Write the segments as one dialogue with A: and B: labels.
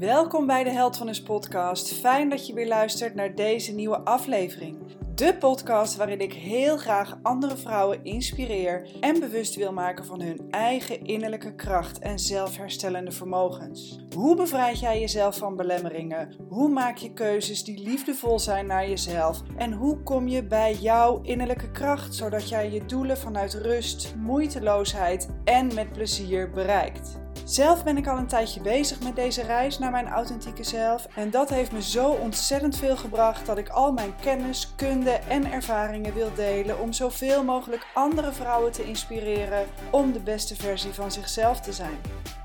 A: Welkom bij de Held van Us podcast. Fijn dat je weer luistert naar deze nieuwe aflevering. De podcast waarin ik heel graag andere vrouwen inspireer en bewust wil maken van hun eigen innerlijke kracht en zelfherstellende vermogens. Hoe bevrijd jij jezelf van belemmeringen? Hoe maak je keuzes die liefdevol zijn naar jezelf? En hoe kom je bij jouw innerlijke kracht zodat jij je doelen vanuit rust, moeiteloosheid en met plezier bereikt? Zelf ben ik al een tijdje bezig met deze reis naar mijn authentieke zelf en dat heeft me zo ontzettend veel gebracht dat ik al mijn kennis, kunde en ervaringen wil delen om zoveel mogelijk andere vrouwen te inspireren om de beste versie van zichzelf te zijn.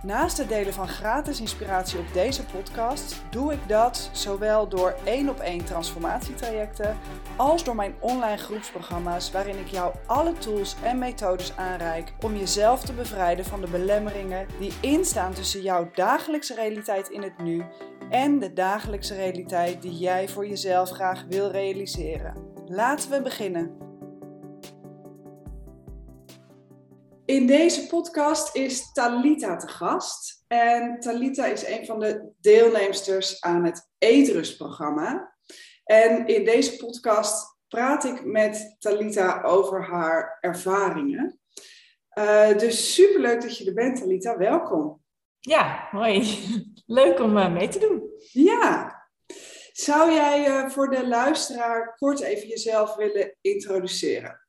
A: Naast het delen van gratis inspiratie op deze podcast doe ik dat zowel door één op één transformatietrajecten als door mijn online groepsprogramma's waarin ik jou alle tools en methodes aanreik om jezelf te bevrijden van de belemmeringen die instaan tussen jouw dagelijkse realiteit in het nu en de dagelijkse realiteit die jij voor jezelf graag wil realiseren. Laten we beginnen. In deze podcast is Talita te gast. En Talita is een van de deelnemsters aan het Eetrust-programma. En in deze podcast praat ik met Talita over haar ervaringen. Uh, dus superleuk dat je er bent, Talita. Welkom.
B: Ja, hoi. Leuk om uh, mee te doen.
A: Ja. Zou jij uh, voor de luisteraar kort even jezelf willen introduceren?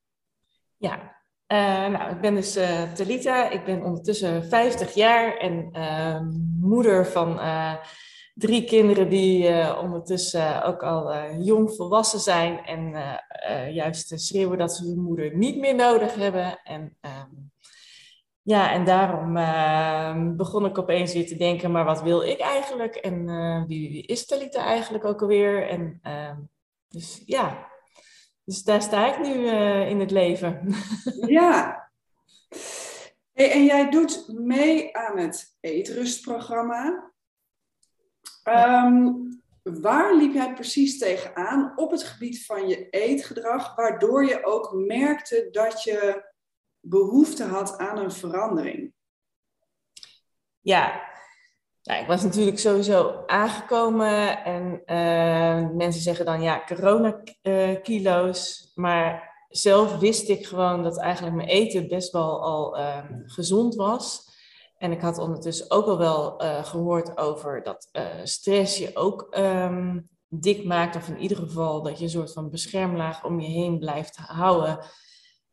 B: Ja, uh, nou, ik ben dus uh, Talita. Ik ben ondertussen 50 jaar en uh, moeder van drie kinderen die ondertussen ook al jong volwassen zijn en juist schreeuwen dat ze hun moeder niet meer nodig hebben. En ehm, ja, en daarom ehm, begon ik opeens weer te denken, maar wat wil ik eigenlijk? En wie, wie, is Talita eigenlijk ook alweer? En ehm, dus ja, dus daar sta ik nu uh, in het leven.
A: Ja. Hey, en jij doet mee aan het eetrustprogramma. Um, waar liep jij precies tegenaan op het gebied van je eetgedrag, waardoor je ook merkte dat je behoefte had aan een verandering?
B: Ja, nou, ik was natuurlijk sowieso aangekomen en uh, mensen zeggen dan ja, corona-kilo's. maar zelf wist ik gewoon dat eigenlijk mijn eten best wel al uh, gezond was. En ik had ondertussen ook al wel gehoord over dat stress je ook um, dik maakt. Of in ieder geval dat je een soort van beschermlaag om je heen blijft houden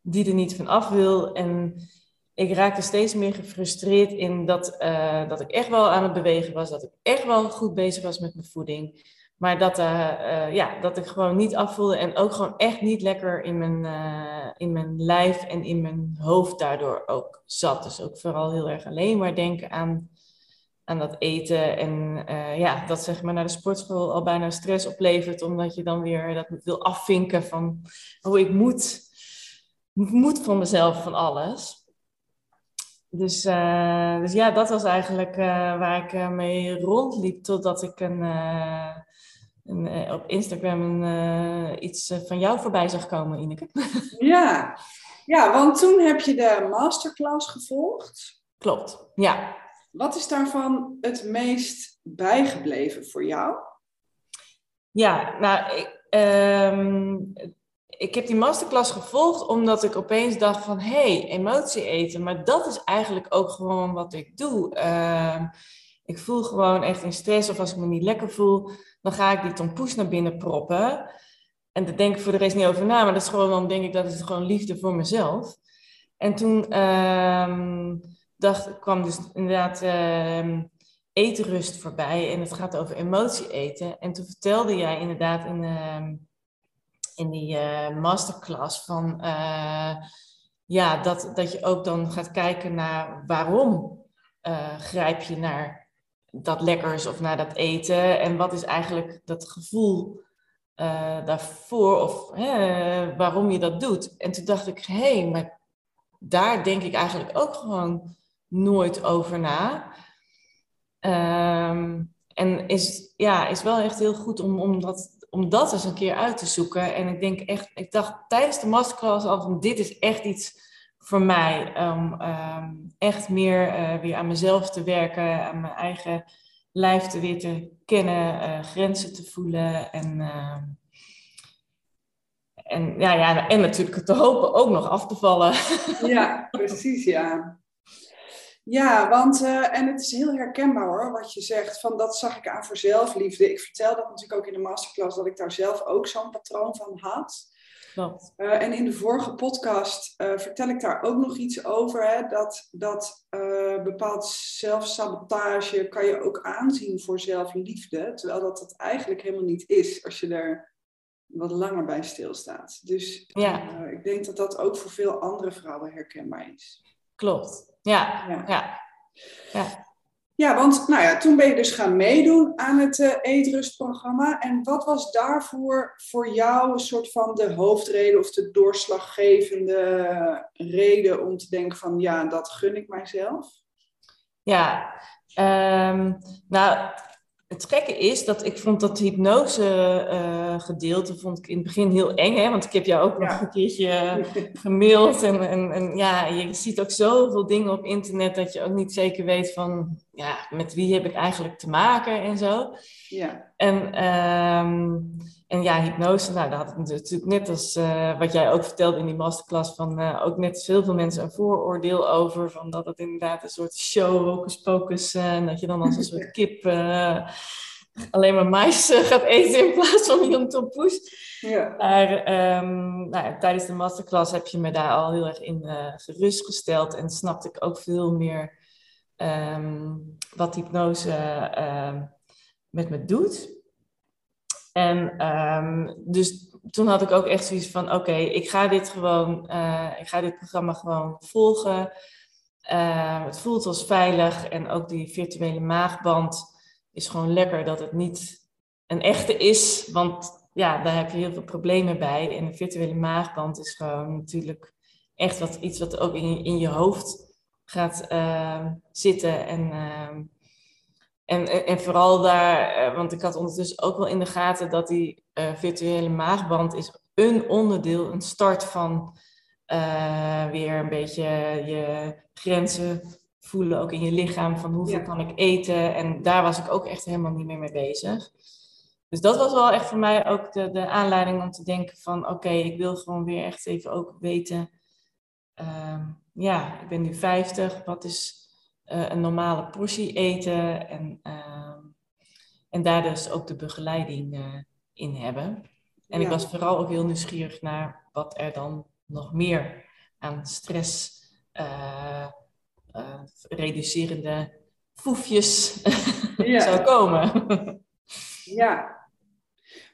B: die er niet van af wil. En ik raakte steeds meer gefrustreerd in dat, uh, dat ik echt wel aan het bewegen was, dat ik echt wel goed bezig was met mijn voeding. Maar dat, uh, uh, ja, dat ik gewoon niet afvoelde en ook gewoon echt niet lekker in mijn, in mijn lijf en in mijn hoofd daardoor ook zat. Dus ook vooral heel erg alleen maar denken aan, aan dat eten. En ja, dat zeg maar naar de sportschool al bijna stress oplevert, omdat je dan weer dat wil afvinken van, oh ik moet, moet van mezelf van alles. Dus, uh, dus ja, dat was eigenlijk uh, waar ik uh, mee rondliep totdat ik een, een op Instagram een, iets van jou voorbij zag komen, Ineke.
A: Ja. ja, want toen heb je de masterclass gevolgd.
B: Klopt, ja.
A: Wat is daarvan het meest bijgebleven voor jou?
B: Ja, nou, ik, um, ik heb die masterclass gevolgd omdat ik opeens dacht van... hé, hey, emotie eten, maar dat is eigenlijk ook gewoon wat ik doe. Uh, ik voel gewoon echt in stress of als ik me niet lekker voel... dan ga ik die tompoes naar binnen proppen. En daar denk ik voor de rest niet over na. Maar dat is gewoon, dan denk ik dat is gewoon liefde voor mezelf. En toen dacht, kwam dus inderdaad uh, eetrust voorbij. En het gaat over emotie eten. En toen vertelde jij inderdaad in ehm, in die uh, masterclass van uh, ja, dat, dat je ook dan gaat kijken naar waarom uh, grijp je naar dat lekkers of naar dat eten en wat is eigenlijk dat gevoel daarvoor of waarom je dat doet. En toen dacht ik, hé, hey, maar daar denk ik eigenlijk ook gewoon nooit over na. Um, en is, ja, is wel echt heel goed om, om dat om dat eens een keer uit te zoeken. En ik denk echt, ik dacht tijdens de masterclass al van dit is echt iets voor mij. Om um, echt meer uh, weer aan mezelf te werken, aan mijn eigen lijf te weer te kennen, grenzen te voelen en en, ja, ja, en natuurlijk te hopen ook nog af te vallen.
A: Ja, precies, ja. Ja, want, uh, en het is heel herkenbaar hoor, wat je zegt, van dat zag ik aan voor zelfliefde. Ik vertel dat natuurlijk ook in de masterclass, dat ik daar zelf ook zo'n patroon van had. Klopt. Uh, en in de vorige podcast uh, vertel ik daar ook nog iets over, hè, dat, dat bepaald zelfsabotage kan je ook aanzien voor zelfliefde, terwijl dat het eigenlijk helemaal niet is als je er wat langer bij stilstaat. Dus ja. Ik denk dat dat ook voor veel andere vrouwen herkenbaar is.
B: Klopt, ja. Ja, ja.
A: ja. ja want nou ja, toen ben je dus gaan meedoen aan het uh, Eetrustprogramma. En wat was daarvoor voor jou een soort van de hoofdreden of de doorslaggevende reden om te denken van ja, dat gun ik mijzelf?
B: Ja, um, nou het gekke is dat ik vond dat hypnose uh, gedeelte vond ik in het begin heel eng. Hè? Want ik heb jou ook nog een keertje gemaild. En, en, en, ja, je ziet ook zoveel dingen op internet dat je ook niet zeker weet van ja, met wie heb ik eigenlijk te maken en zo. Ja. En, um, en ja, hypnose, nou, daar had ik natuurlijk net als uh, wat jij ook vertelde in die masterclass, van uh, ook net veel mensen een vooroordeel over, van dat het inderdaad een soort show, hocus pocus, uh, en dat je dan als een soort kip alleen maar mais gaat eten in plaats van Jan Tompoes. Ja. Maar um, nou ja, tijdens de masterclass heb je me daar al heel erg in gerustgesteld en snapte ik ook veel meer um, wat hypnose uh, met me doet. En um, dus toen had ik ook echt zoiets van: oké, ik ga dit gewoon, uh, ik ga dit programma gewoon volgen. Uh, het voelt als veilig en ook die virtuele maagband is gewoon lekker dat het niet een echte is, want ja, daar heb je heel veel problemen bij. En de virtuele maagband is gewoon natuurlijk echt wat, iets wat ook in, in je hoofd gaat uh, zitten. En, uh, en, en vooral daar, uh, want ik had ondertussen ook wel in de gaten dat die eh, virtuele maagband is een onderdeel, een start van eh, weer een beetje je grenzen voelen, ook in je lichaam, van hoeveel kan ik eten. En daar was ik ook echt helemaal niet meer mee bezig. Dus dat was wel echt voor mij ook de, de aanleiding om te denken van oké, ik wil gewoon weer echt even ook weten uh, ja, ik ben nu 50, wat is uh, een normale portie eten? En, uh, en daar dus ook de begeleiding uh, in hebben. En ja. ik was vooral ook heel nieuwsgierig naar wat er dan nog meer aan stress eh, reducerende foefjes ja. zou komen.
A: ja,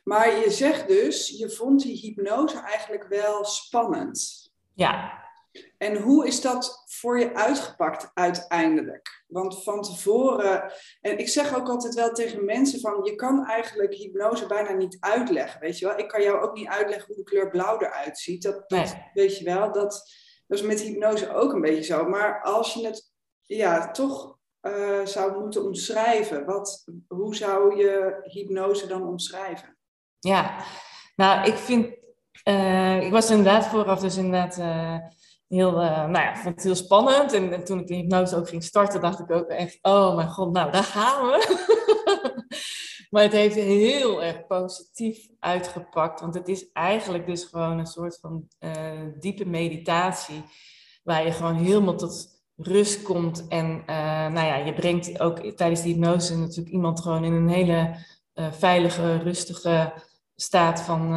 A: maar je zegt dus, je vond die hypnose eigenlijk wel spannend.
B: Ja,
A: en hoe is dat voor je uitgepakt uiteindelijk? Want van tevoren, en ik zeg ook altijd wel tegen mensen van, je kan eigenlijk hypnose bijna niet uitleggen, weet je wel? Ik kan jou ook niet uitleggen hoe de kleur blauw eruit ziet. Dat, dat weet je wel, dat, dat is met hypnose ook een beetje zo. Maar als je het ja, toch uh, zou moeten omschrijven, wat, hoe zou je hypnose dan omschrijven?
B: Ja, nou, ik vind, uh, ik was inderdaad vooraf dus inderdaad... Uh, heel, uh, nou ja, vond het heel spannend. En, en, toen ik de hypnose ook ging starten, dacht ik ook echt, oh mijn god, nou daar gaan we. maar het heeft heel erg positief uitgepakt. Want het is eigenlijk dus gewoon een soort van uh, diepe meditatie. Waar je gewoon helemaal tot rust komt. En uh, nou ja, je brengt ook tijdens die hypnose natuurlijk iemand gewoon in een hele veilige, rustige staat van,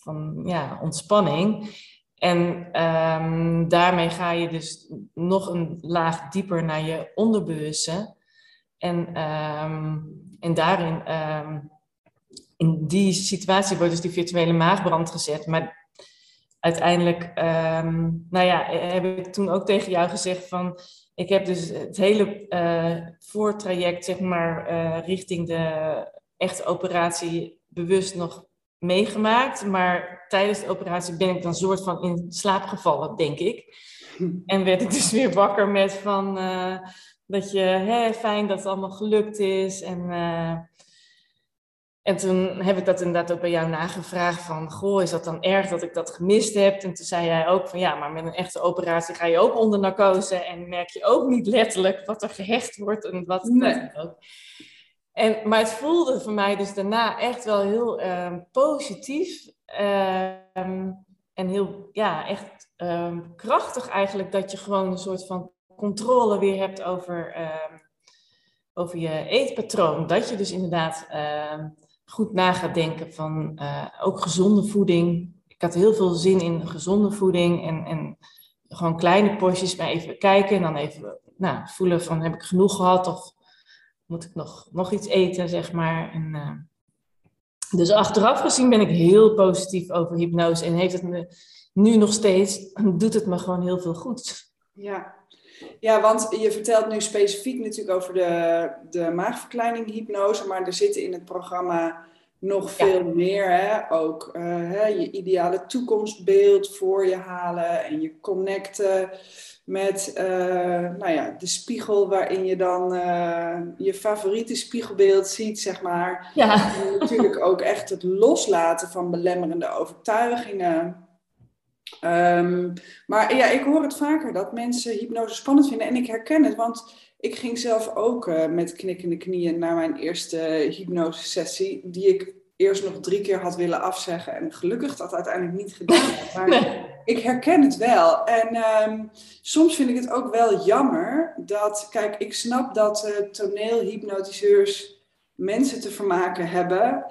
B: van ja, ontspanning. En um, daarmee ga je dus nog een laag dieper naar je onderbewuste. En, um, en daarin, um, in die situatie wordt dus die virtuele maagbrand gezet. Maar uiteindelijk, nou ja, heb ik toen ook tegen jou gezegd van... Ik heb dus het hele uh, voortraject, zeg maar, uh, richting de echte operatie bewust nog meegemaakt. Maar tijdens de operatie ben ik dan soort van in slaap gevallen, denk ik. En werd ik dus weer wakker met van uh, dat je hè, fijn dat het allemaal gelukt is. En, uh, En toen heb ik dat inderdaad ook bij jou nagevraagd van, goh, is dat dan erg dat ik dat gemist heb? En toen zei jij ook van, ja, maar met een echte operatie ga je ook onder narcose en merk je ook niet letterlijk wat er gehecht wordt en wat nee. ook. En, maar het voelde voor mij dus daarna echt wel heel ehm, positief ehm, en heel, ja, echt ehm, krachtig eigenlijk dat je gewoon een soort van controle weer hebt over, over je eetpatroon. Dat je dus inderdaad goed na gaat denken van uh, ook gezonde voeding. Ik had heel veel zin in gezonde voeding en, en gewoon kleine porties, maar even kijken en dan even nou, voelen van heb ik genoeg gehad of moet ik nog, nog iets eten, zeg maar. En, uh, dus achteraf gezien ben ik heel positief over hypnose en heeft het me nu nog steeds, doet het me gewoon heel veel goed.
A: Ja, ja, want je vertelt nu specifiek natuurlijk over de, de maagverkleining hypnose, maar er zitten in het programma nog veel meer. Hè? Ook uh, hè, je ideale toekomstbeeld voor je halen en je connecten met uh, nou ja, de spiegel waarin je dan uh, je favoriete spiegelbeeld ziet, zeg maar. Ja. En natuurlijk ook echt het loslaten van belemmerende overtuigingen. Um, maar ja, ik hoor het vaker dat mensen hypnose spannend vinden. En ik herken het, want ik ging zelf ook uh, met knikkende knieën naar mijn eerste hypnosesessie. Die ik eerst nog drie keer had willen afzeggen. En gelukkig dat uiteindelijk niet gedaan. Maar ik herken het wel. En um, soms vind ik het ook wel jammer dat... Kijk, ik snap dat uh, toneelhypnotiseurs mensen te vermaken hebben.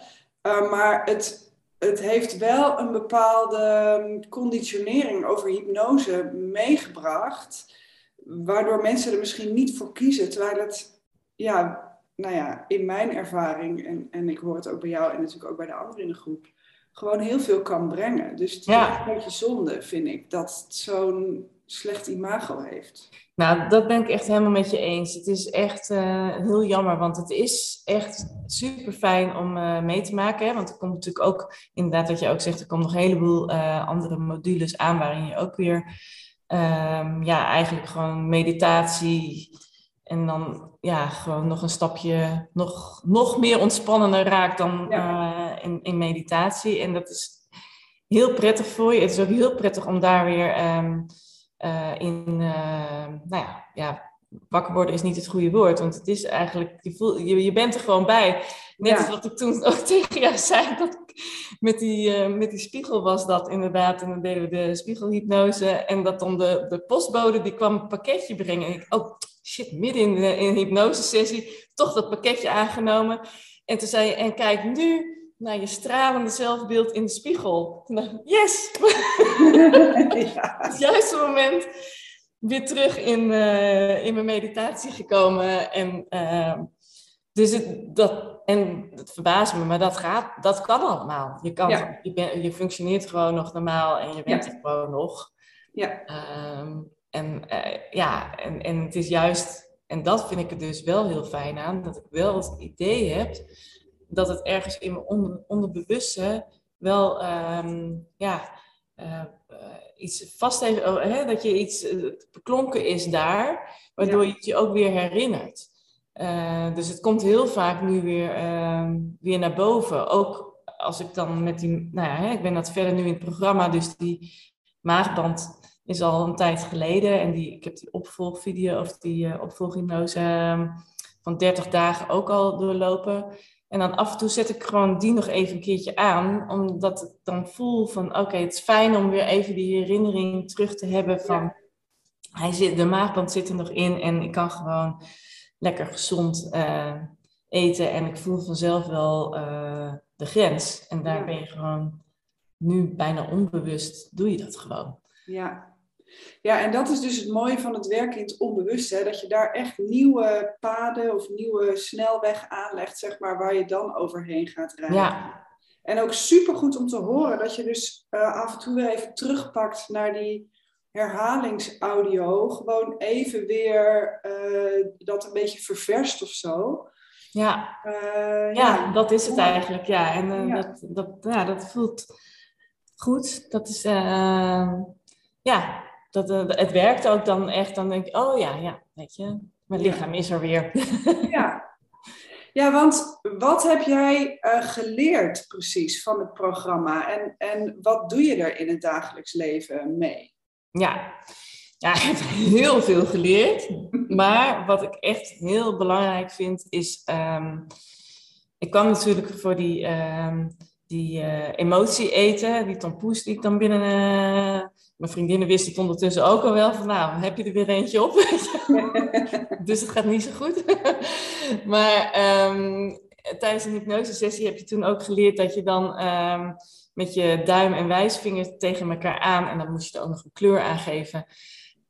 A: Uh, maar het het heeft wel een bepaalde ehm, conditionering over hypnose meegebracht, waardoor mensen er misschien niet voor kiezen, terwijl het, ja, nou ja, in mijn ervaring, en, en ik hoor het ook bij jou en natuurlijk ook bij de anderen in de groep, gewoon heel veel kan brengen. Dus het is een beetje zonde, vind ik, dat het zo'n slecht imago heeft.
B: Nou, dat ben ik echt helemaal met je eens. Het is echt uh, heel jammer, want het is echt super fijn om uh, mee te maken. Hè? Want er komt natuurlijk ook, inderdaad, wat je ook zegt, er komt nog een heleboel uh, andere modules aan waarin je ook weer, um, ja, eigenlijk gewoon meditatie en dan, ja, gewoon nog een stapje, nog, nog meer ontspannender raakt dan ja. in, in meditatie. En dat is heel prettig voor je. Het is ook heel prettig om daar weer. Um, uh, in, uh, nou ja, ja, wakker worden is niet het goede woord, want het is eigenlijk, je, voel, je, je bent er gewoon bij. Net als wat ik toen ook tegen jou zei, dat ik met die, uh, met die spiegel was dat inderdaad. En dan deden we de spiegelhypnose en dat dan de, de postbode die kwam een pakketje brengen. En ik, oh shit, midden in, de, in een hypnosesessie, toch dat pakketje aangenomen. En toen zei je, en kijk nu naar je stralende zelfbeeld in de spiegel. Yes! ja. Het juiste moment weer terug in, uh, in mijn meditatie gekomen. En, uh, dus het, dat, en het verbaast me, maar dat, gaat, dat kan allemaal. Je, kan, ja. je, ben, je functioneert gewoon nog normaal en je bent ja. er gewoon nog. Ja. Um, en uh, ja, en, en het is juist, en dat vind ik er dus wel heel fijn aan, dat ik wel het idee heb dat het ergens in mijn onder, onderbewuste wel um, ja, uh, iets vast heeft, uh, hè, dat je iets beklonken is daar, waardoor ja. je het je ook weer herinnert. dus het komt heel vaak nu weer, ehm, weer naar boven. Ook als ik dan met die, nou ja, hè, ik ben dat verder nu in het programma, dus die maagband is al een tijd geleden. En die, ik heb die opvolgvideo of die opvolghypnose ehm, van 30 dagen ook al doorlopen. En dan af en toe zet ik gewoon die nog even een keertje aan, omdat ik dan voel van oké, het is fijn om weer even die herinnering terug te hebben van hij zit, de maagband zit er nog in en ik kan gewoon lekker gezond uh, eten en ik voel vanzelf wel uh, de grens. En daar ben je gewoon nu bijna onbewust, doe je dat gewoon.
A: Ja, ja, en dat is dus het mooie van het werken in het onbewuste. Dat je daar echt nieuwe paden of nieuwe snelweg aanlegt, zeg maar, waar je dan overheen gaat rijden. Ja. En ook supergoed om te horen dat je dus uh, af en toe weer even terugpakt naar die herhalingsaudio. Gewoon even weer uh, dat een beetje ververst of zo.
B: Ja, uh, ja, ja, dat is het eigenlijk. Ja, en ja. Dat, dat, ja, dat voelt goed. Dat is, ja, dat, uh, het werkt ook dan echt. Dan denk ik, oh ja, ja, weet je, mijn lichaam is er weer.
A: ja. Ja, want wat heb jij uh, geleerd precies van het programma en, en wat doe je er in het dagelijks leven mee?
B: Ja. ja, ik heb heel veel geleerd. Maar wat ik echt heel belangrijk vind is. Um, ik kwam natuurlijk voor die, um, die uh, emotie eten, die tompoes die ik dan binnen. Mijn vriendinnen wisten het ondertussen ook al wel van, nou, heb je er weer eentje op? dus het gaat niet zo goed. maar um, tijdens een hypnosesessie heb je toen ook geleerd dat je dan um, met je duim en wijsvinger tegen elkaar aan en dan moest je er ook nog een kleur aangeven.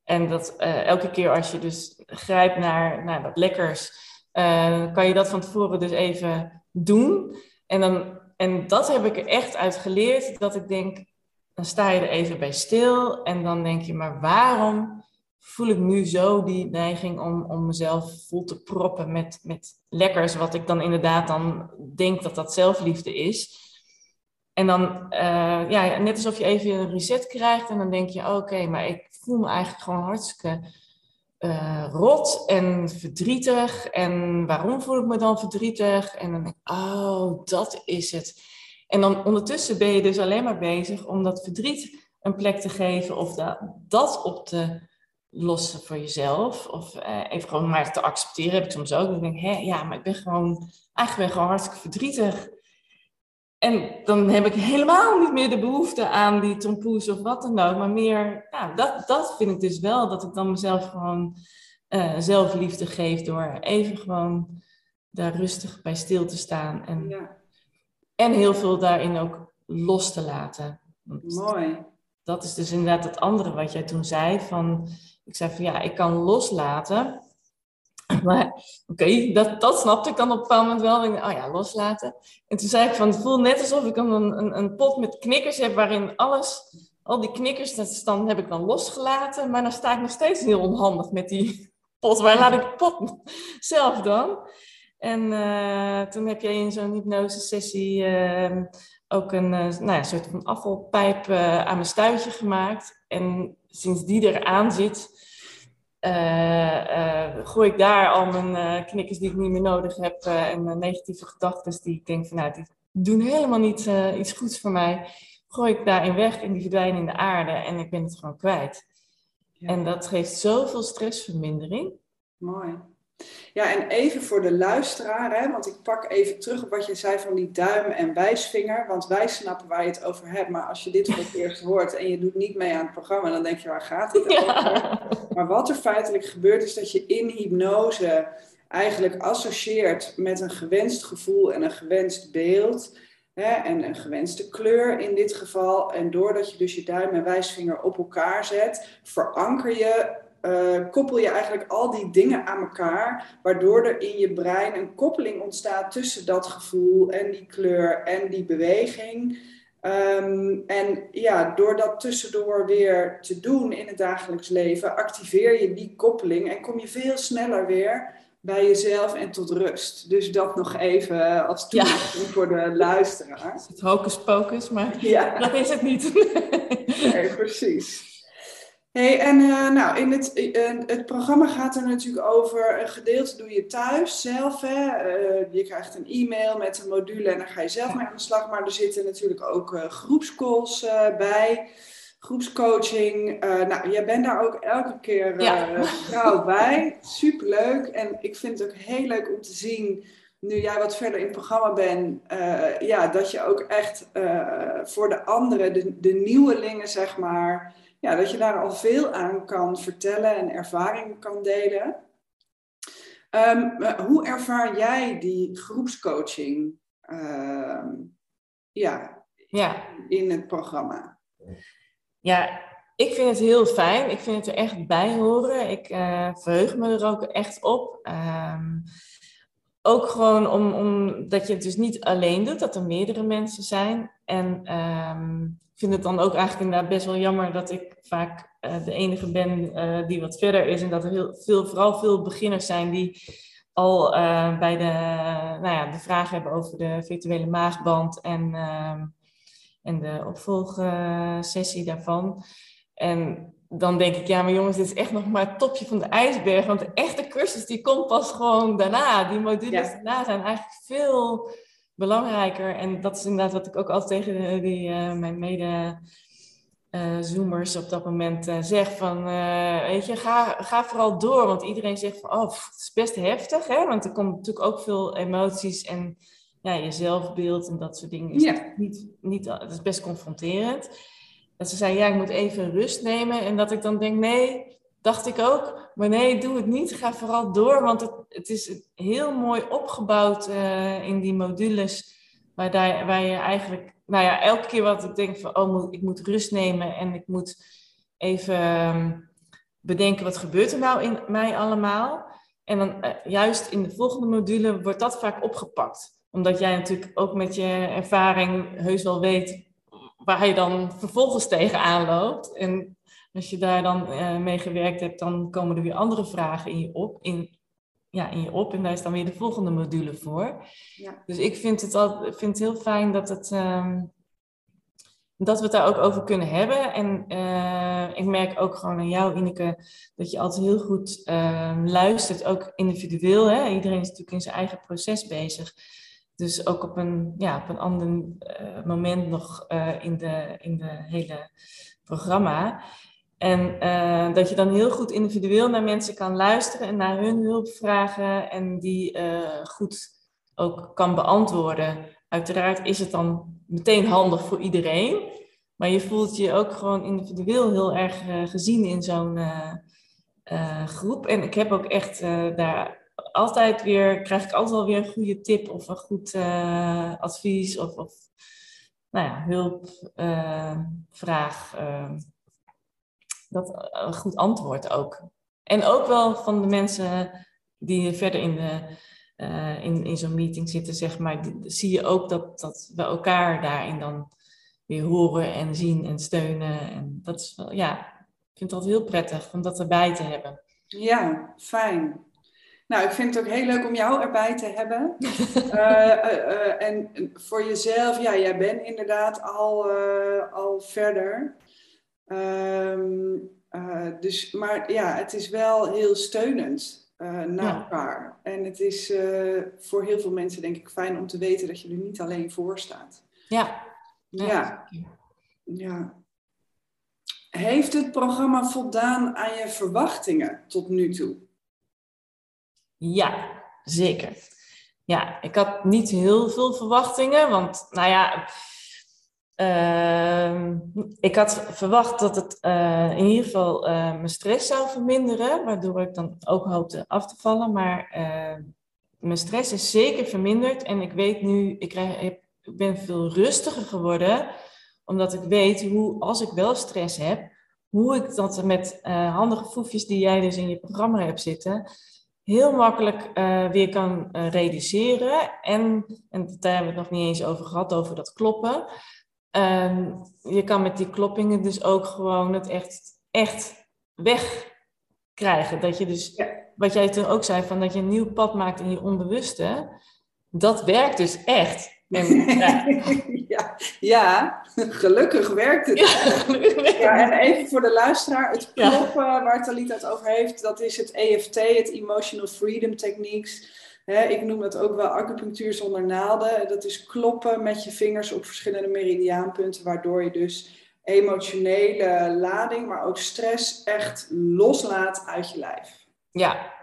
B: En dat uh, elke keer als je dus grijpt naar, naar wat lekkers, uh, kan je dat van tevoren dus even doen. En, dan, en dat heb ik er echt uit geleerd, dat ik denk, dan sta je er even bij stil en dan denk je, maar waarom voel ik nu zo die neiging om, om mezelf vol te proppen met, met lekkers, wat ik dan inderdaad dan denk dat dat zelfliefde is. En dan, uh, ja, net alsof je even een reset krijgt en dan denk je, oké, maar ik voel me eigenlijk gewoon hartstikke uh, rot en verdrietig. En waarom voel ik me dan verdrietig? En dan denk ik, oh, dat is het. En dan ondertussen ben je dus alleen maar bezig om dat verdriet een plek te geven of dat, dat op te lossen voor jezelf. Of uh, even gewoon maar te accepteren, heb ik soms ook. Dan denk ik, hé, ja, maar ik ben gewoon, eigenlijk ben gewoon hartstikke verdrietig. En dan heb ik helemaal niet meer de behoefte aan die tompoes of wat dan ook. Maar meer, nou, dat, dat vind ik dus wel. Dat ik dan mezelf gewoon uh, zelfliefde geef door even gewoon daar rustig bij stil te staan. En, ja. En heel veel daarin ook los te laten.
A: Mooi.
B: Dat is dus inderdaad het andere wat jij toen zei. Van, ik zei van ja, ik kan loslaten. Maar oké, dat, dat snapte ik dan op een bepaald moment wel. Ik, oh ja, loslaten. En toen zei ik van, het voelt net alsof ik een, een, een pot met knikkers heb waarin alles, al die knikkers, dat dan heb ik dan losgelaten. Maar dan sta ik nog steeds heel onhandig met die pot. Waar laat ik de pot zelf dan? En uh, toen heb jij in zo'n hypnose sessie uh, ook een uh, nou ja, soort van afvalpijp aan mijn stuitje gemaakt. En sinds die eraan zit, gooi ik daar al mijn knikkers die ik niet meer nodig heb en negatieve gedachten die ik denk van nou, die doen helemaal niet iets goeds voor mij, gooi ik daarin weg en die verdwijnen in de aarde en ik ben het gewoon kwijt. Ja. En dat geeft zoveel stressvermindering.
A: Mooi. Ja, en even voor de luisteraar, hè, want ik pak even terug op wat je zei van die duim en wijsvinger. Want wij snappen waar je het over hebt, maar als je dit voor het eerst hoort en je doet niet mee aan het programma, dan denk je, waar gaat het over? Ja. Maar wat er feitelijk gebeurt, is dat je in hypnose eigenlijk associeert met een gewenst gevoel en een gewenst beeld. Hè, en een gewenste kleur in dit geval. En doordat je dus je duim en wijsvinger op elkaar zet, veranker je uh, koppel je eigenlijk al die dingen aan elkaar, waardoor er in je brein een koppeling ontstaat tussen dat gevoel en die kleur en die beweging. Um, en ja, door dat tussendoor weer te doen in het dagelijks leven, activeer je die koppeling en kom je veel sneller weer bij jezelf en tot rust. Dus dat nog even als toelichting ja. voor de luisteraar.
B: Het hocus pocus, maar ja. dat is het niet.
A: nee, precies. Hey, en uh, nou, in het, uh, het programma gaat er natuurlijk over een gedeelte doe je thuis zelf. Hè? Uh, je krijgt een e-mail met een module en dan ga je zelf mee aan de slag. Maar er zitten natuurlijk ook groepscalls bij, groepscoaching. nou, jij bent daar ook elke keer ja. trouw bij. Superleuk. En ik vind het ook heel leuk om te zien, nu jij wat verder in het programma bent, ja, dat je ook echt voor de anderen, de, de nieuwelingen zeg maar ja, dat je daar al veel aan kan vertellen en ervaringen kan delen. Um, hoe ervaar jij die groepscoaching uh, ja, ja. in het programma?
B: Ja, ik vind het heel fijn. Ik vind het er echt bij horen. Ik uh, verheug me er ook echt op. Um, ook gewoon om, omdat je het dus niet alleen doet, dat er meerdere mensen zijn. En um, vind het dan ook eigenlijk inderdaad best wel jammer dat ik vaak uh, de enige ben uh, die wat verder is. En dat er heel veel, vooral veel beginners zijn die al uh, bij de, nou ja, de vraag hebben over de virtuele maagband en, en de opvolgsessie daarvan. Dan denk ik, ja, maar jongens, dit is echt nog maar het topje van de ijsberg. Want de echte cursus die komt pas gewoon daarna. Die modules daarna zijn eigenlijk veel belangrijker. En dat is inderdaad wat ik ook altijd tegen die, uh, mijn mede uh, zoomers op dat moment uh, zeg van, uh, weet je, ga, ga vooral door. Want iedereen zegt van, oh, het is best heftig, hè? Want er komt natuurlijk ook veel emoties en ja, je zelfbeeld en dat soort dingen. Is
A: Ja.
B: niet, niet, het is best confronterend. Dat ze zei, ja, ik moet even rust nemen. En dat ik dan denk, nee, dacht ik ook. Maar nee, doe het niet. Ga vooral door, want het, het is heel mooi opgebouwd in die modules... Waar, daar, waar je eigenlijk nou ja, elke keer wat ik denk van, oh, ik moet rust nemen en ik moet even bedenken wat gebeurt er nou in mij allemaal. En dan uh, juist in de volgende module wordt dat vaak opgepakt. Omdat jij natuurlijk ook met je ervaring heus wel weet waar je dan vervolgens tegenaan loopt. En als je daar dan uh, mee gewerkt hebt, dan komen er weer andere vragen in je op. In, ja, in je op. En daar is dan weer de volgende module voor.
A: Ja.
B: Dus ik vind het, al, vind het heel fijn dat, het, um, dat we het daar ook over kunnen hebben. En uh, ik merk ook gewoon aan jou, Ineke, dat je altijd heel goed uh, luistert, ook individueel. Hè? Iedereen is natuurlijk in zijn eigen proces bezig. Dus ook op een, ja, op een ander uh, moment nog in, de, in de hele programma. En uh, dat je dan heel goed individueel naar mensen kan luisteren en naar hun hulpvragen en die goed ook kan beantwoorden. Uiteraard is het dan meteen handig voor iedereen, maar je voelt je ook gewoon individueel heel erg gezien in zo'n groep. En ik heb ook echt daar altijd weer, krijg ik altijd wel weer een goede tip of een goed advies of, of nou ja, hulpvraag dat een goed antwoord ook. En ook wel van de mensen die verder in, de, in, in zo'n meeting zitten, zeg maar, zie je ook dat, dat we elkaar daarin dan weer horen en zien en steunen. En dat is wel, ja, ik vind dat heel prettig om dat erbij te hebben.
A: Ja, fijn. Nou, ik vind het ook heel leuk om jou erbij te hebben. uh, uh, uh, en voor jezelf, ja, jij bent inderdaad al, al verder. Um, uh, dus, maar ja, het is wel heel steunend naar ja. elkaar. En het is voor heel veel mensen denk ik fijn om te weten dat je er niet alleen voor staat.
B: Ja.
A: Ja. ja. Heeft het programma voldaan aan je verwachtingen tot nu toe?
B: Ja, zeker. Ja, ik had niet heel veel verwachtingen, want nou ja, uh, ik had verwacht dat het uh, in ieder geval uh, mijn stress zou verminderen, waardoor ik dan ook hoopte af te vallen. Maar uh, mijn stress is zeker verminderd en ik weet nu, ik, krijg, ik ben veel rustiger geworden, omdat ik weet hoe, als ik wel stress heb, hoe ik dat met handige foefjes die jij dus in je programma hebt zitten, heel makkelijk weer kan reduceren. En, en daar hebben we het nog niet eens over gehad, over dat kloppen. Um, je kan met die kloppingen dus ook gewoon het echt, echt wegkrijgen. Dat je dus, ja. wat jij toen ook zei, van dat je een nieuw pad maakt in je onbewuste. Dat werkt dus echt. En,
A: ja. ja. ja, gelukkig werkt het. Ja, ja, en even voor de luisteraar, het kloppen waar Talita het over heeft, dat is het EFT, het Emotional Freedom Techniques. Ik noem dat ook wel acupunctuur zonder naalden. Dat is kloppen met je vingers op verschillende meridiaanpunten, waardoor je dus emotionele lading, maar ook stress echt loslaat uit je lijf.
B: Ja,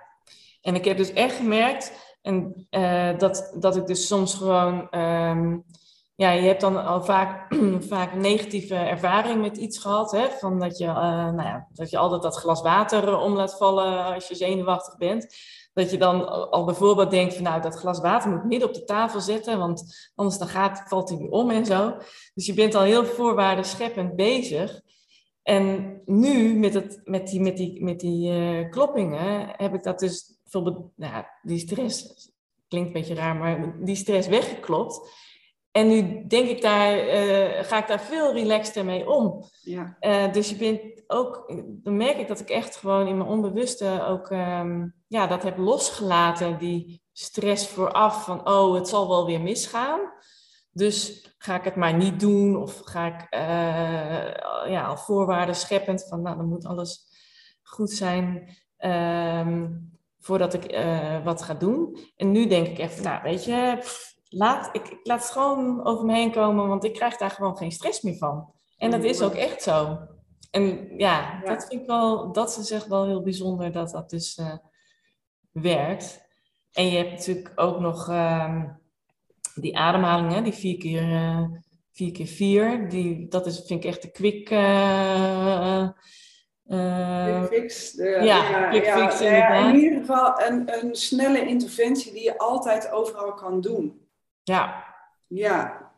B: en ik heb dus echt gemerkt en, uh, dat, dat ik dus soms gewoon... Um, ja, je hebt dan al vaak, vaak negatieve ervaring met iets gehad. Hè? Van dat, je, uh, nou ja, dat je altijd dat glas water om laat vallen als je zenuwachtig bent. Dat je dan al bijvoorbeeld denkt van nou, dat glas water moet ik midden op de tafel zetten, want anders dan gaat, valt hij om en zo. Dus je bent al heel voorwaardenscheppend bezig. En nu met, het, met die, met die, met die kloppingen heb ik dat dus bijvoorbeeld, nou, die stress, klinkt een beetje raar, maar die stress weggeklopt. En nu denk ik daar, uh, ga ik daar veel relaxter mee om.
A: Ja.
B: Uh, dus je bent ook, dan merk ik dat ik echt gewoon in mijn onbewuste ook um, ja, dat heb losgelaten, die stress vooraf van, oh, het zal wel weer misgaan. Dus ga ik het maar niet doen of ga ik uh, ja, al voorwaarden scheppend van nou dan moet alles goed zijn ehm, voordat ik uh, wat ga doen. En nu denk ik echt, nou weet je, laat, ik, ik, laat het gewoon over me heen komen, want ik krijg daar gewoon geen stress meer van. En dat is ook echt zo. En ja, dat vind ik wel, dat is echt wel heel bijzonder dat dat dus uh, werkt. En je hebt natuurlijk ook nog uh, die ademhalingen, die vier keer, uh, vier keer vier. Die, dat is, vind ik echt de quick...
A: Uh, quick fix. De, ja, ja, inderdaad. in ieder geval een, een snelle interventie die je altijd overal kan doen.
B: Ja.
A: Ja.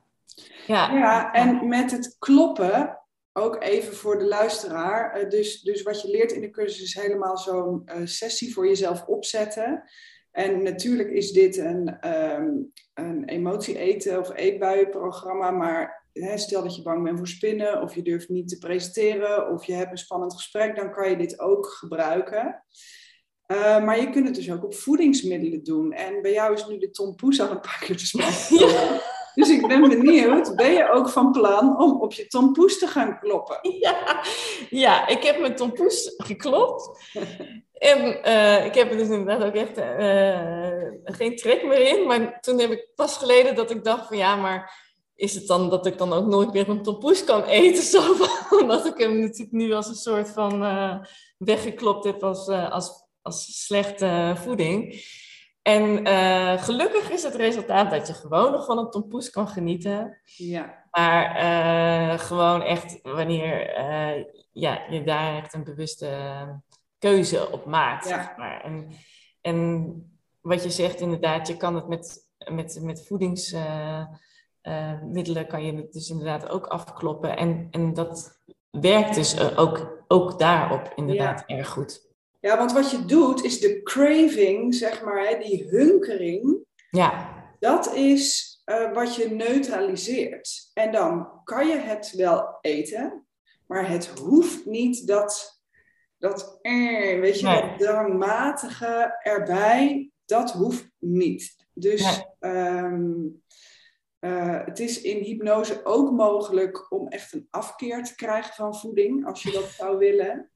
A: Ja. ja, en met het kloppen, ook even voor de luisteraar. Dus, dus wat je leert in de cursus is helemaal zo'n sessie voor jezelf opzetten. En natuurlijk is dit een, um, een emotie-eten of eetbuienprogramma, maar hè, stel dat je bang bent voor spinnen of je durft niet te presenteren of je hebt een spannend gesprek, dan kan je dit ook gebruiken. Uh, maar je kunt het dus ook op voedingsmiddelen doen. En bij jou is nu de tompoes al een paar keer te smal. Ja. Dus ik ben benieuwd, ben je ook van plan om op je tompoes te gaan kloppen?
B: Ja, ja ik heb mijn tompoes geklopt. En uh, ik heb er dus inderdaad ook echt uh, geen trek meer in. Maar toen heb ik pas geleden dat ik dacht van ja, maar is het dan dat ik dan ook nooit meer een tompoes kan eten? Zo, omdat ik hem natuurlijk nu als een soort van uh, weggeklopt heb als, als, als slechte voeding. En gelukkig is het resultaat dat je gewoon nog van een tompoes kan genieten.
A: Ja.
B: Maar gewoon echt wanneer ja, je daar echt een bewuste keuze op maakt. Zeg maar. en, en wat je zegt, inderdaad, je kan het met, met, met voedingsmiddelen, uh, kan je het dus inderdaad ook afkloppen. En, en dat werkt dus eh, ook, ook daarop inderdaad erg goed.
A: Ja, want wat je doet is de craving, zeg maar, hè, die hunkering.
B: Ja.
A: Dat is uh, wat je neutraliseert. En dan kan je het wel eten, maar het hoeft niet dat dat, eh, weet je, dat drangmatige erbij, dat hoeft niet. Dus ehm, eh, het is in hypnose ook mogelijk om echt een afkeer te krijgen van voeding, als je dat zou willen.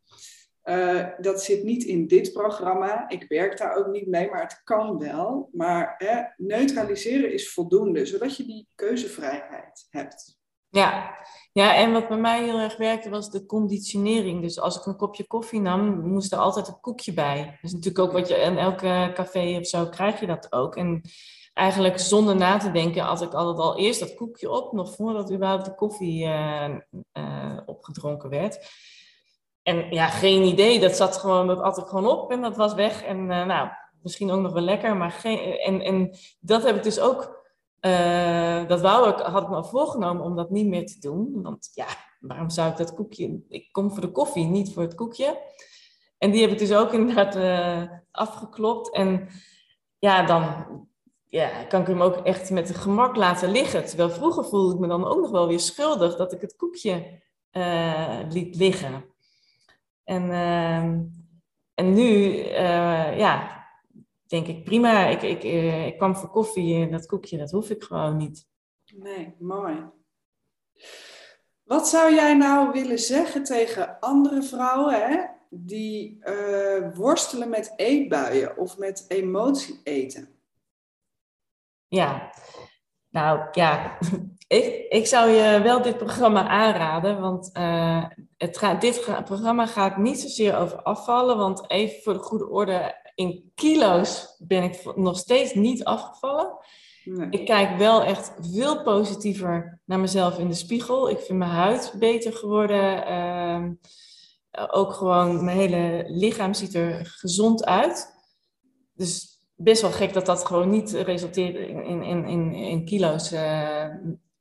A: Uh, dat zit niet in dit programma. Ik werk daar ook niet mee, maar het kan wel. Maar hè, neutraliseren is voldoende, zodat je die keuzevrijheid hebt.
B: Ja. ja, en wat bij mij heel erg werkte was de conditionering. Dus als ik een kopje koffie nam, moest er altijd een koekje bij. Dat is natuurlijk ook wat je in elke café of zo krijg je dat ook. En eigenlijk zonder na te denken had ik altijd al eerst dat koekje op, nog voordat überhaupt de koffie uh, uh, opgedronken werd. En ja, geen idee. Dat zat gewoon, dat at ik gewoon op en dat was weg. En uh, nou, misschien ook nog wel lekker, maar geen. En, en dat heb ik dus ook dat wou ik, had ik me al voorgenomen om dat niet meer te doen. Want ja, waarom zou ik dat koekje... Ik kom voor de koffie, niet voor het koekje. En die heb ik dus ook inderdaad afgeklopt. En ja, dan ja, kan ik hem ook echt met gemak laten liggen. Terwijl vroeger voelde ik me dan ook nog wel weer schuldig dat ik het koekje uh, liet liggen. En, en nu, ja, denk ik, prima, ik, ik, uh, ik kwam voor koffie en dat koekje, dat hoef ik gewoon niet.
A: Nee, mooi. Wat zou jij nou willen zeggen tegen andere vrouwen hè, die worstelen met eetbuien of met emotie eten?
B: Ja, nou ja, ik, ik zou je wel dit programma aanraden, want uh, het gaat, dit programma gaat niet zozeer over afvallen, want even voor de goede orde, in kilo's ben ik nog steeds niet afgevallen. Ik kijk wel echt veel positiever naar mezelf in de spiegel. Ik vind mijn huid beter geworden. Ehm, ook gewoon mijn hele lichaam ziet er gezond uit. Dus best wel gek dat dat gewoon niet resulteert in, in, in, in kilo's uh,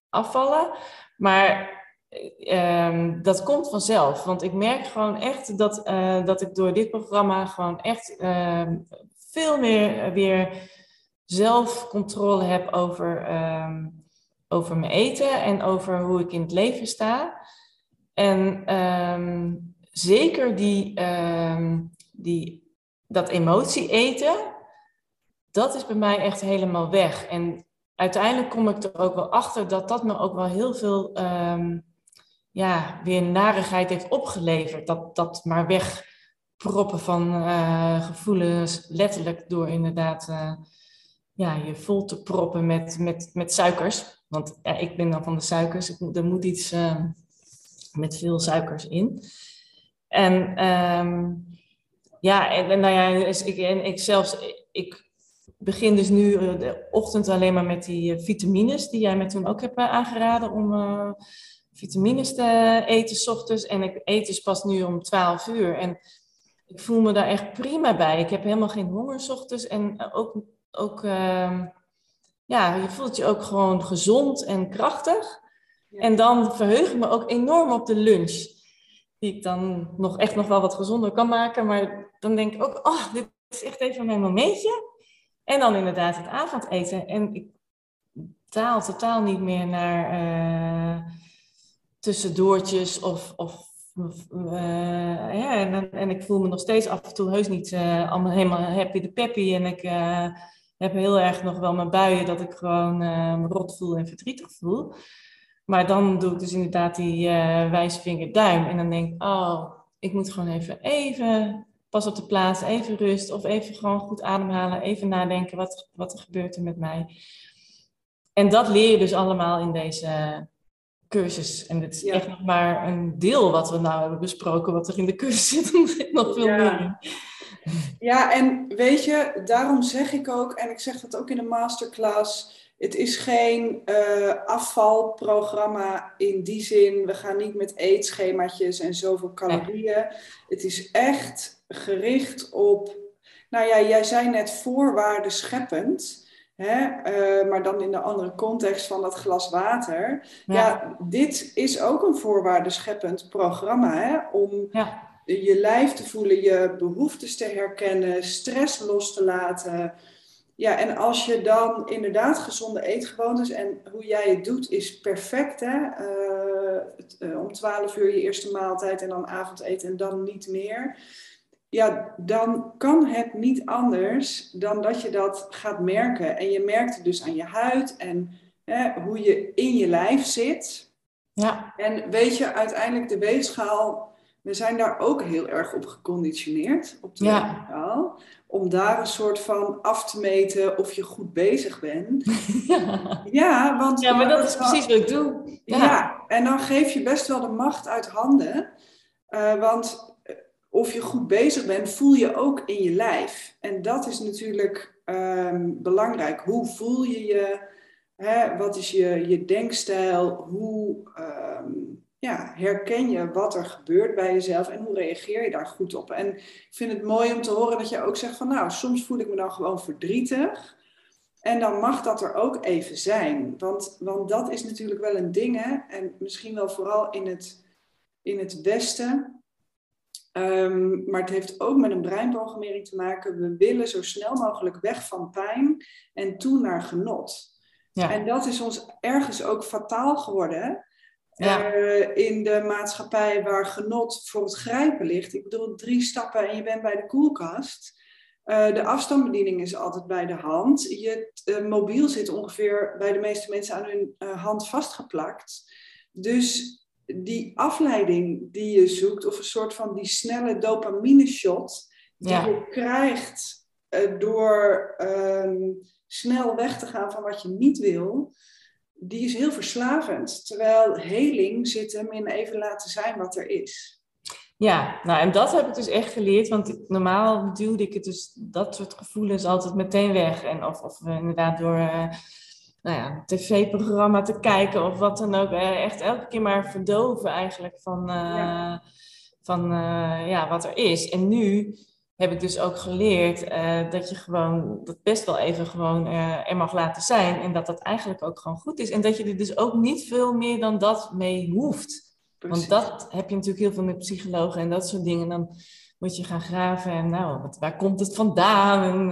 B: afvallen. Maar Ehm, dat komt vanzelf. Want ik merk gewoon echt dat, uh, dat ik door dit programma gewoon echt uh, veel meer uh, weer zelfcontrole heb over, um, over mijn eten en over hoe ik in het leven sta. En zeker die, die, dat emotie eten, dat is bij mij echt helemaal weg. En uiteindelijk kom ik er ook wel achter dat dat me ook wel heel veel um, ja, weer narigheid heeft opgeleverd. Dat, dat maar wegproppen van uh, gevoelens, letterlijk door inderdaad uh, ja, je vol te proppen met, met, met suikers. Want ik ben dan van de suikers, ik, er moet iets uh, met veel suikers in. En um, ja, en, en, nou ja, dus ik, en ik zelfs, ik begin dus nu de ochtend alleen maar met die vitamines, die jij me toen ook hebt aangeraden om vitamines te eten s ochtends. En ik eet dus pas nu om 12 uur. En ik voel me daar echt prima bij. Ik heb helemaal geen honger s ochtends. En ook, ook uh, ja, je voelt je ook gewoon gezond en krachtig. En dan verheug ik me ook enorm op de lunch. Die ik dan nog echt nog wel wat gezonder kan maken. Maar dan denk ik ook, oh, dit is echt even mijn momentje. En dan inderdaad het avondeten. En ik taal totaal niet meer naar... Uh, tussendoortjes of, of uh, ja, en, en ik voel me nog steeds af en toe heus niet uh, allemaal helemaal happy de peppy. En ik heb heel erg nog wel mijn buien dat ik gewoon rot voel en verdrietig voel. Maar dan doe ik dus inderdaad die wijsvinger duim. En dan denk ik, oh, ik moet gewoon even, even pas op de plaats, even rust. Of even gewoon goed ademhalen, even nadenken, wat, wat er gebeurt er met mij. En dat leer je dus allemaal in deze cursus. En het is echt nog maar een deel wat we nou hebben besproken, wat er in de cursus zit. Er zit nog veel meer
A: Ja, en weet je, daarom zeg ik ook, en ik zeg dat ook in de masterclass. Het is geen uh, afvalprogramma in die zin. We gaan niet met eetschemaatjes en zoveel calorieën. Het is echt gericht op. Nou ja, jij zei net voorwaarden scheppend. Hè? Uh, maar dan in de andere context van dat glas water. Ja, dit is ook een voorwaardenscheppend programma hè? om ja. je lijf te voelen, je behoeftes te herkennen, stress los te laten. Ja, en als je dan inderdaad gezonde eetgewoontes en hoe jij het doet is perfect. Hè? Uh, om 12 uur je eerste maaltijd en dan avondeten en dan niet meer ja, dan kan het niet anders dan dat je dat gaat merken. En je merkt het dus aan je huid en hè, hoe je in je lijf zit. Ja. En weet je, uiteindelijk de weegschaal, we zijn daar ook heel erg op geconditioneerd, op de ja. weegschaal. Om daar een soort van af te meten of je goed bezig bent.
B: Ja, ja want... Ja, maar dat is precies wat ik doe.
A: Ja. ja. en dan geef je best wel de macht uit handen. Uh, want of je goed bezig bent, voel je ook in je lijf. En dat is natuurlijk ehm, belangrijk. Hoe voel je je? Hè? Wat is je, je denkstijl? Hoe ehm, ja, herken je wat er gebeurt bij jezelf en hoe reageer je daar goed op? En ik vind het mooi om te horen dat je ook zegt van nou, soms voel ik me dan gewoon verdrietig. En dan mag dat er ook even zijn. Want, want dat is natuurlijk wel een ding, hè? en misschien wel vooral in het, in het Westen Ehm, maar het heeft ook met een breinprogrammering te maken. We willen zo snel mogelijk weg van pijn en toe naar genot. Ja. En dat is ons ergens ook fataal geworden. Ja. Uh, in de maatschappij waar genot voor het grijpen ligt. Ik bedoel, drie stappen en je bent bij de koelkast. Uh, de afstandsbediening is altijd bij de hand. Je uh, mobiel zit ongeveer bij de meeste mensen aan hun hand vastgeplakt. Dus die afleiding die je zoekt, of een soort van die snelle dopamine shot, die je krijgt uh, door um, snel weg te gaan van wat je niet wil, die is heel verslavend. Terwijl heling zit hem in even laten zijn wat er is.
B: Ja, nou en dat heb ik dus echt geleerd, want normaal duwde ik het dus dat soort gevoelens altijd meteen weg. En of, of inderdaad door uh, nou ja, tv-programma te kijken of wat dan ook. Echt elke keer maar verdoven eigenlijk van, uh, van uh, ja, wat er is. En nu heb ik dus ook geleerd uh, dat je gewoon dat best wel even gewoon er mag laten zijn. En dat dat eigenlijk ook gewoon goed is. En dat je er dus ook niet veel meer dan dat mee hoeft. Want dat heb je natuurlijk heel veel met psychologen en dat soort dingen. Dan moet je gaan graven en nou, wat, waar komt het vandaan? En,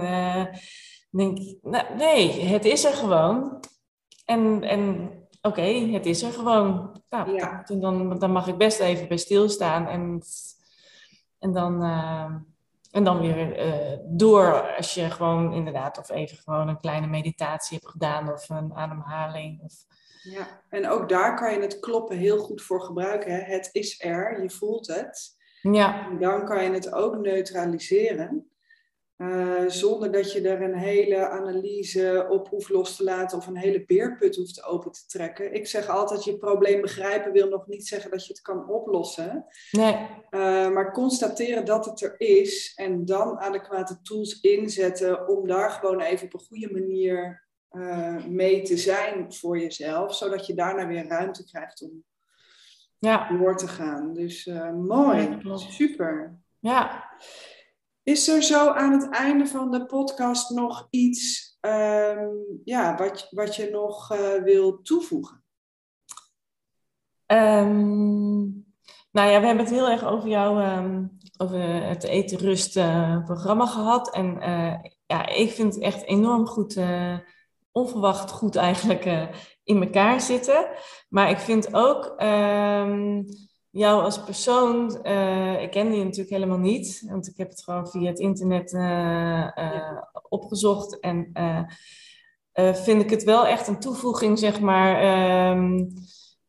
B: denk ik, nou, nee, het is er gewoon. En, en oké, het is er gewoon. Nou, ja. dan, dan mag ik best even bij stilstaan. En, en dan, uh, en dan weer uh, door als je gewoon inderdaad of even gewoon een kleine meditatie hebt gedaan of een ademhaling. Of...
A: Ja, en ook daar kan je het kloppen heel goed voor gebruiken. Hè? Het is er, je voelt het. Ja. En dan kan je het ook neutraliseren. Uh, zonder dat je er een hele analyse op hoeft los te laten of een hele beerput hoeft open te trekken. Ik zeg altijd, je probleem begrijpen wil nog niet zeggen dat je het kan oplossen. Nee. Uh, maar constateren dat het er is en dan adequate tools inzetten om daar gewoon even op een goede manier uh, mee te zijn voor jezelf. Zodat je daarna weer ruimte krijgt om ja. door te gaan. Dus mooi, super. Ja. Is er zo aan het einde van de podcast nog iets um, ja, wat, wat je nog uh, wil toevoegen?
B: Um, nou ja, we hebben het heel erg over jou, um, over het eten rust uh, programma gehad. En uh, ja, ik vind het echt enorm goed, onverwacht goed eigenlijk in elkaar zitten. Maar ik vind ook jou als persoon, uh, ik kende je natuurlijk helemaal niet, want ik heb het gewoon via het internet uh, uh, opgezocht. En vind ik het wel echt een toevoeging, zeg maar, um,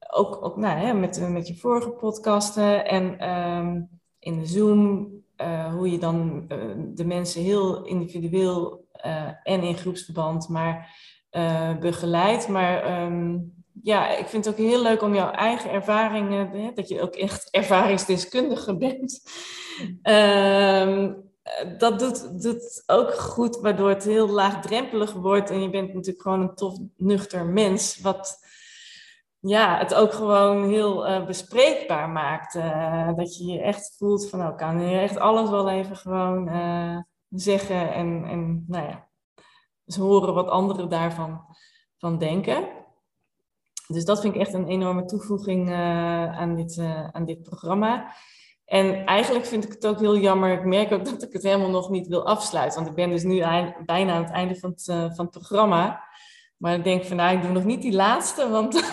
B: ook, ook nou, hè, met, met je vorige podcasten en um, in de Zoom, hoe je dan de mensen heel individueel en in groepsverband, maar begeleidt. Maar um, ja, ik vind het ook heel leuk om jouw eigen ervaringen, hè, dat je ook echt ervaringsdeskundige bent. Ehm, dat doet, doet ook goed, waardoor het heel laagdrempelig wordt. En je bent natuurlijk gewoon een tof, nuchter mens. Wat ja, het ook gewoon heel uh, bespreekbaar maakt. Uh, dat je je echt voelt van, nou, kan je echt alles wel even gewoon uh, zeggen. En, en nou ja, dus horen wat anderen daarvan van denken. Dus dat vind ik echt een enorme toevoeging uh, aan, dit, uh, aan dit programma. En eigenlijk vind ik het ook heel jammer. Ik merk ook dat ik het helemaal nog niet wil afsluiten. Want ik ben dus nu bijna aan het einde van het, uh, van het programma. Maar ik denk van nou, ik doe nog niet die laatste. Want,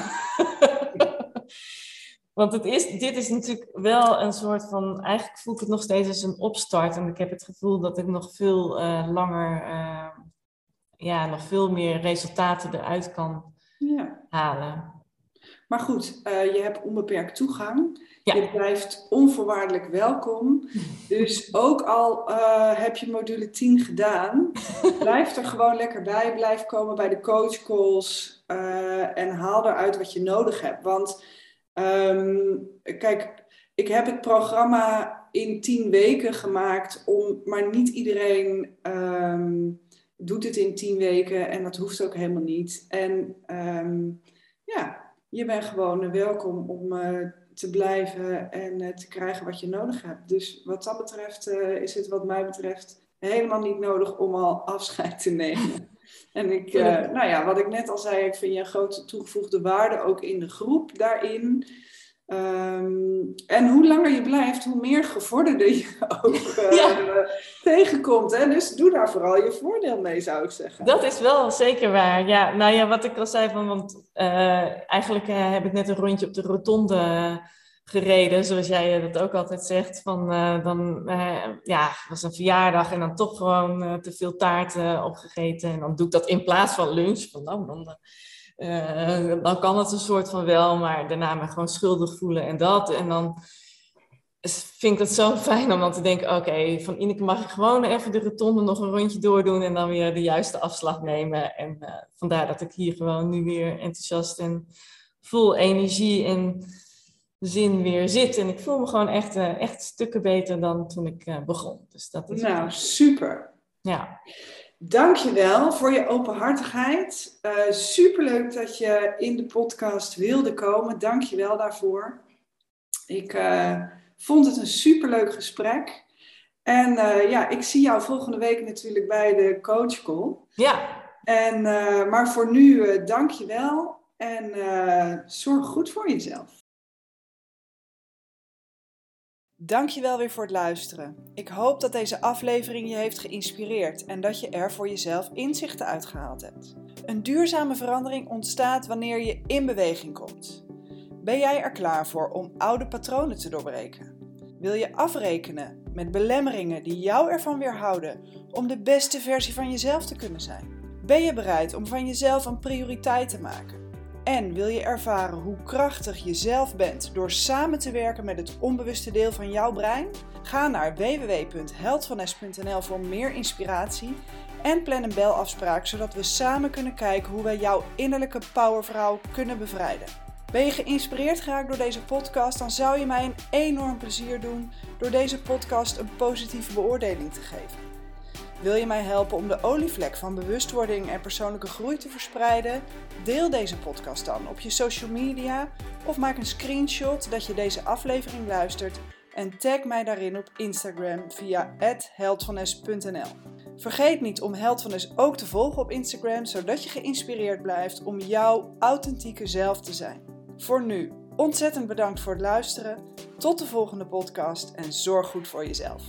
B: want het is, dit is natuurlijk wel een soort van... Eigenlijk voel ik het nog steeds als een opstart. En ik heb het gevoel dat ik nog veel langer... ja, nog veel meer resultaten eruit kan ja. Halen.
A: Maar goed, uh, je hebt onbeperkt toegang. Je blijft onvoorwaardelijk welkom. Dus ook al uh, heb je module 10 gedaan, blijf er gewoon lekker bij. Blijf komen bij de coachcalls uh, en haal eruit wat je nodig hebt. Want um, kijk, ik heb het programma in 10 weken gemaakt, om, maar niet iedereen um, doet het in 10 weken en dat hoeft ook helemaal niet. En um, ja, je bent gewoon welkom om uh, te blijven en uh, te krijgen wat je nodig hebt. Dus wat dat betreft uh, is het wat mij betreft helemaal niet nodig om al afscheid te nemen. En ik, nou ja, wat ik net al zei, ik vind je een grote toegevoegde waarde ook in de groep daarin. Um, en hoe langer je blijft, hoe meer gevorderde je ook uh, tegenkomt. Hè? Dus doe daar vooral je voordeel mee, zou ik zeggen.
B: Dat is wel zeker waar. Ja, nou ja, wat ik al zei, van, want uh, eigenlijk uh, heb ik net een rondje op de rotonde gereden, zoals jij dat ook altijd zegt. Van, dan ja, was een verjaardag en dan toch gewoon te veel taart opgegeten. En dan doe ik dat in plaats van lunch. Van, nou, dan uh, dan kan het een soort van wel, maar daarna me gewoon schuldig voelen en dat. En dan vind ik het zo fijn om dan te denken, oké, van Ineke mag ik gewoon even de rotonde nog een rondje doordoen en dan weer de juiste afslag nemen. En uh, vandaar dat ik hier gewoon nu weer enthousiast en vol energie en zin weer zit. En ik voel me gewoon echt, uh, echt stukken beter dan toen ik begon. Dus dat is
A: nou, super. Ja. Dankjewel voor je openhartigheid. Uh, superleuk dat je in de podcast wilde komen. Dankjewel daarvoor. Ik uh, vond het een superleuk gesprek. En uh, ja, ik zie jou volgende week natuurlijk bij de coach call. Ja. En, maar voor nu, dankjewel. En zorg goed voor jezelf. Dankjewel weer voor het luisteren. Ik hoop dat deze aflevering je heeft geïnspireerd en dat je er voor jezelf inzichten uitgehaald hebt. Een duurzame verandering ontstaat wanneer je in beweging komt. Ben jij er klaar voor om oude patronen te doorbreken? Wil je afrekenen met belemmeringen die jou ervan weerhouden om de beste versie van jezelf te kunnen zijn? Ben je bereid om van jezelf een prioriteit te maken? En wil je ervaren hoe krachtig je zelf bent door samen te werken met het onbewuste deel van jouw brein? Ga naar www.heldvanes.nl voor meer inspiratie en plan een belafspraak zodat we samen kunnen kijken hoe wij jouw innerlijke powervrouw kunnen bevrijden. Ben je geïnspireerd geraakt door deze podcast, dan zou je mij een enorm plezier doen door deze podcast een positieve beoordeling te geven. Wil je mij helpen om de olievlek van bewustwording en persoonlijke groei te verspreiden? Deel deze podcast dan op je social media of maak een screenshot dat je deze aflevering luistert en tag mij daarin op Instagram via heldvanes.nl. Vergeet niet om Held ook te volgen op Instagram, zodat je geïnspireerd blijft om jouw authentieke zelf te zijn. Voor nu, ontzettend bedankt voor het luisteren. Tot de volgende podcast en zorg goed voor jezelf.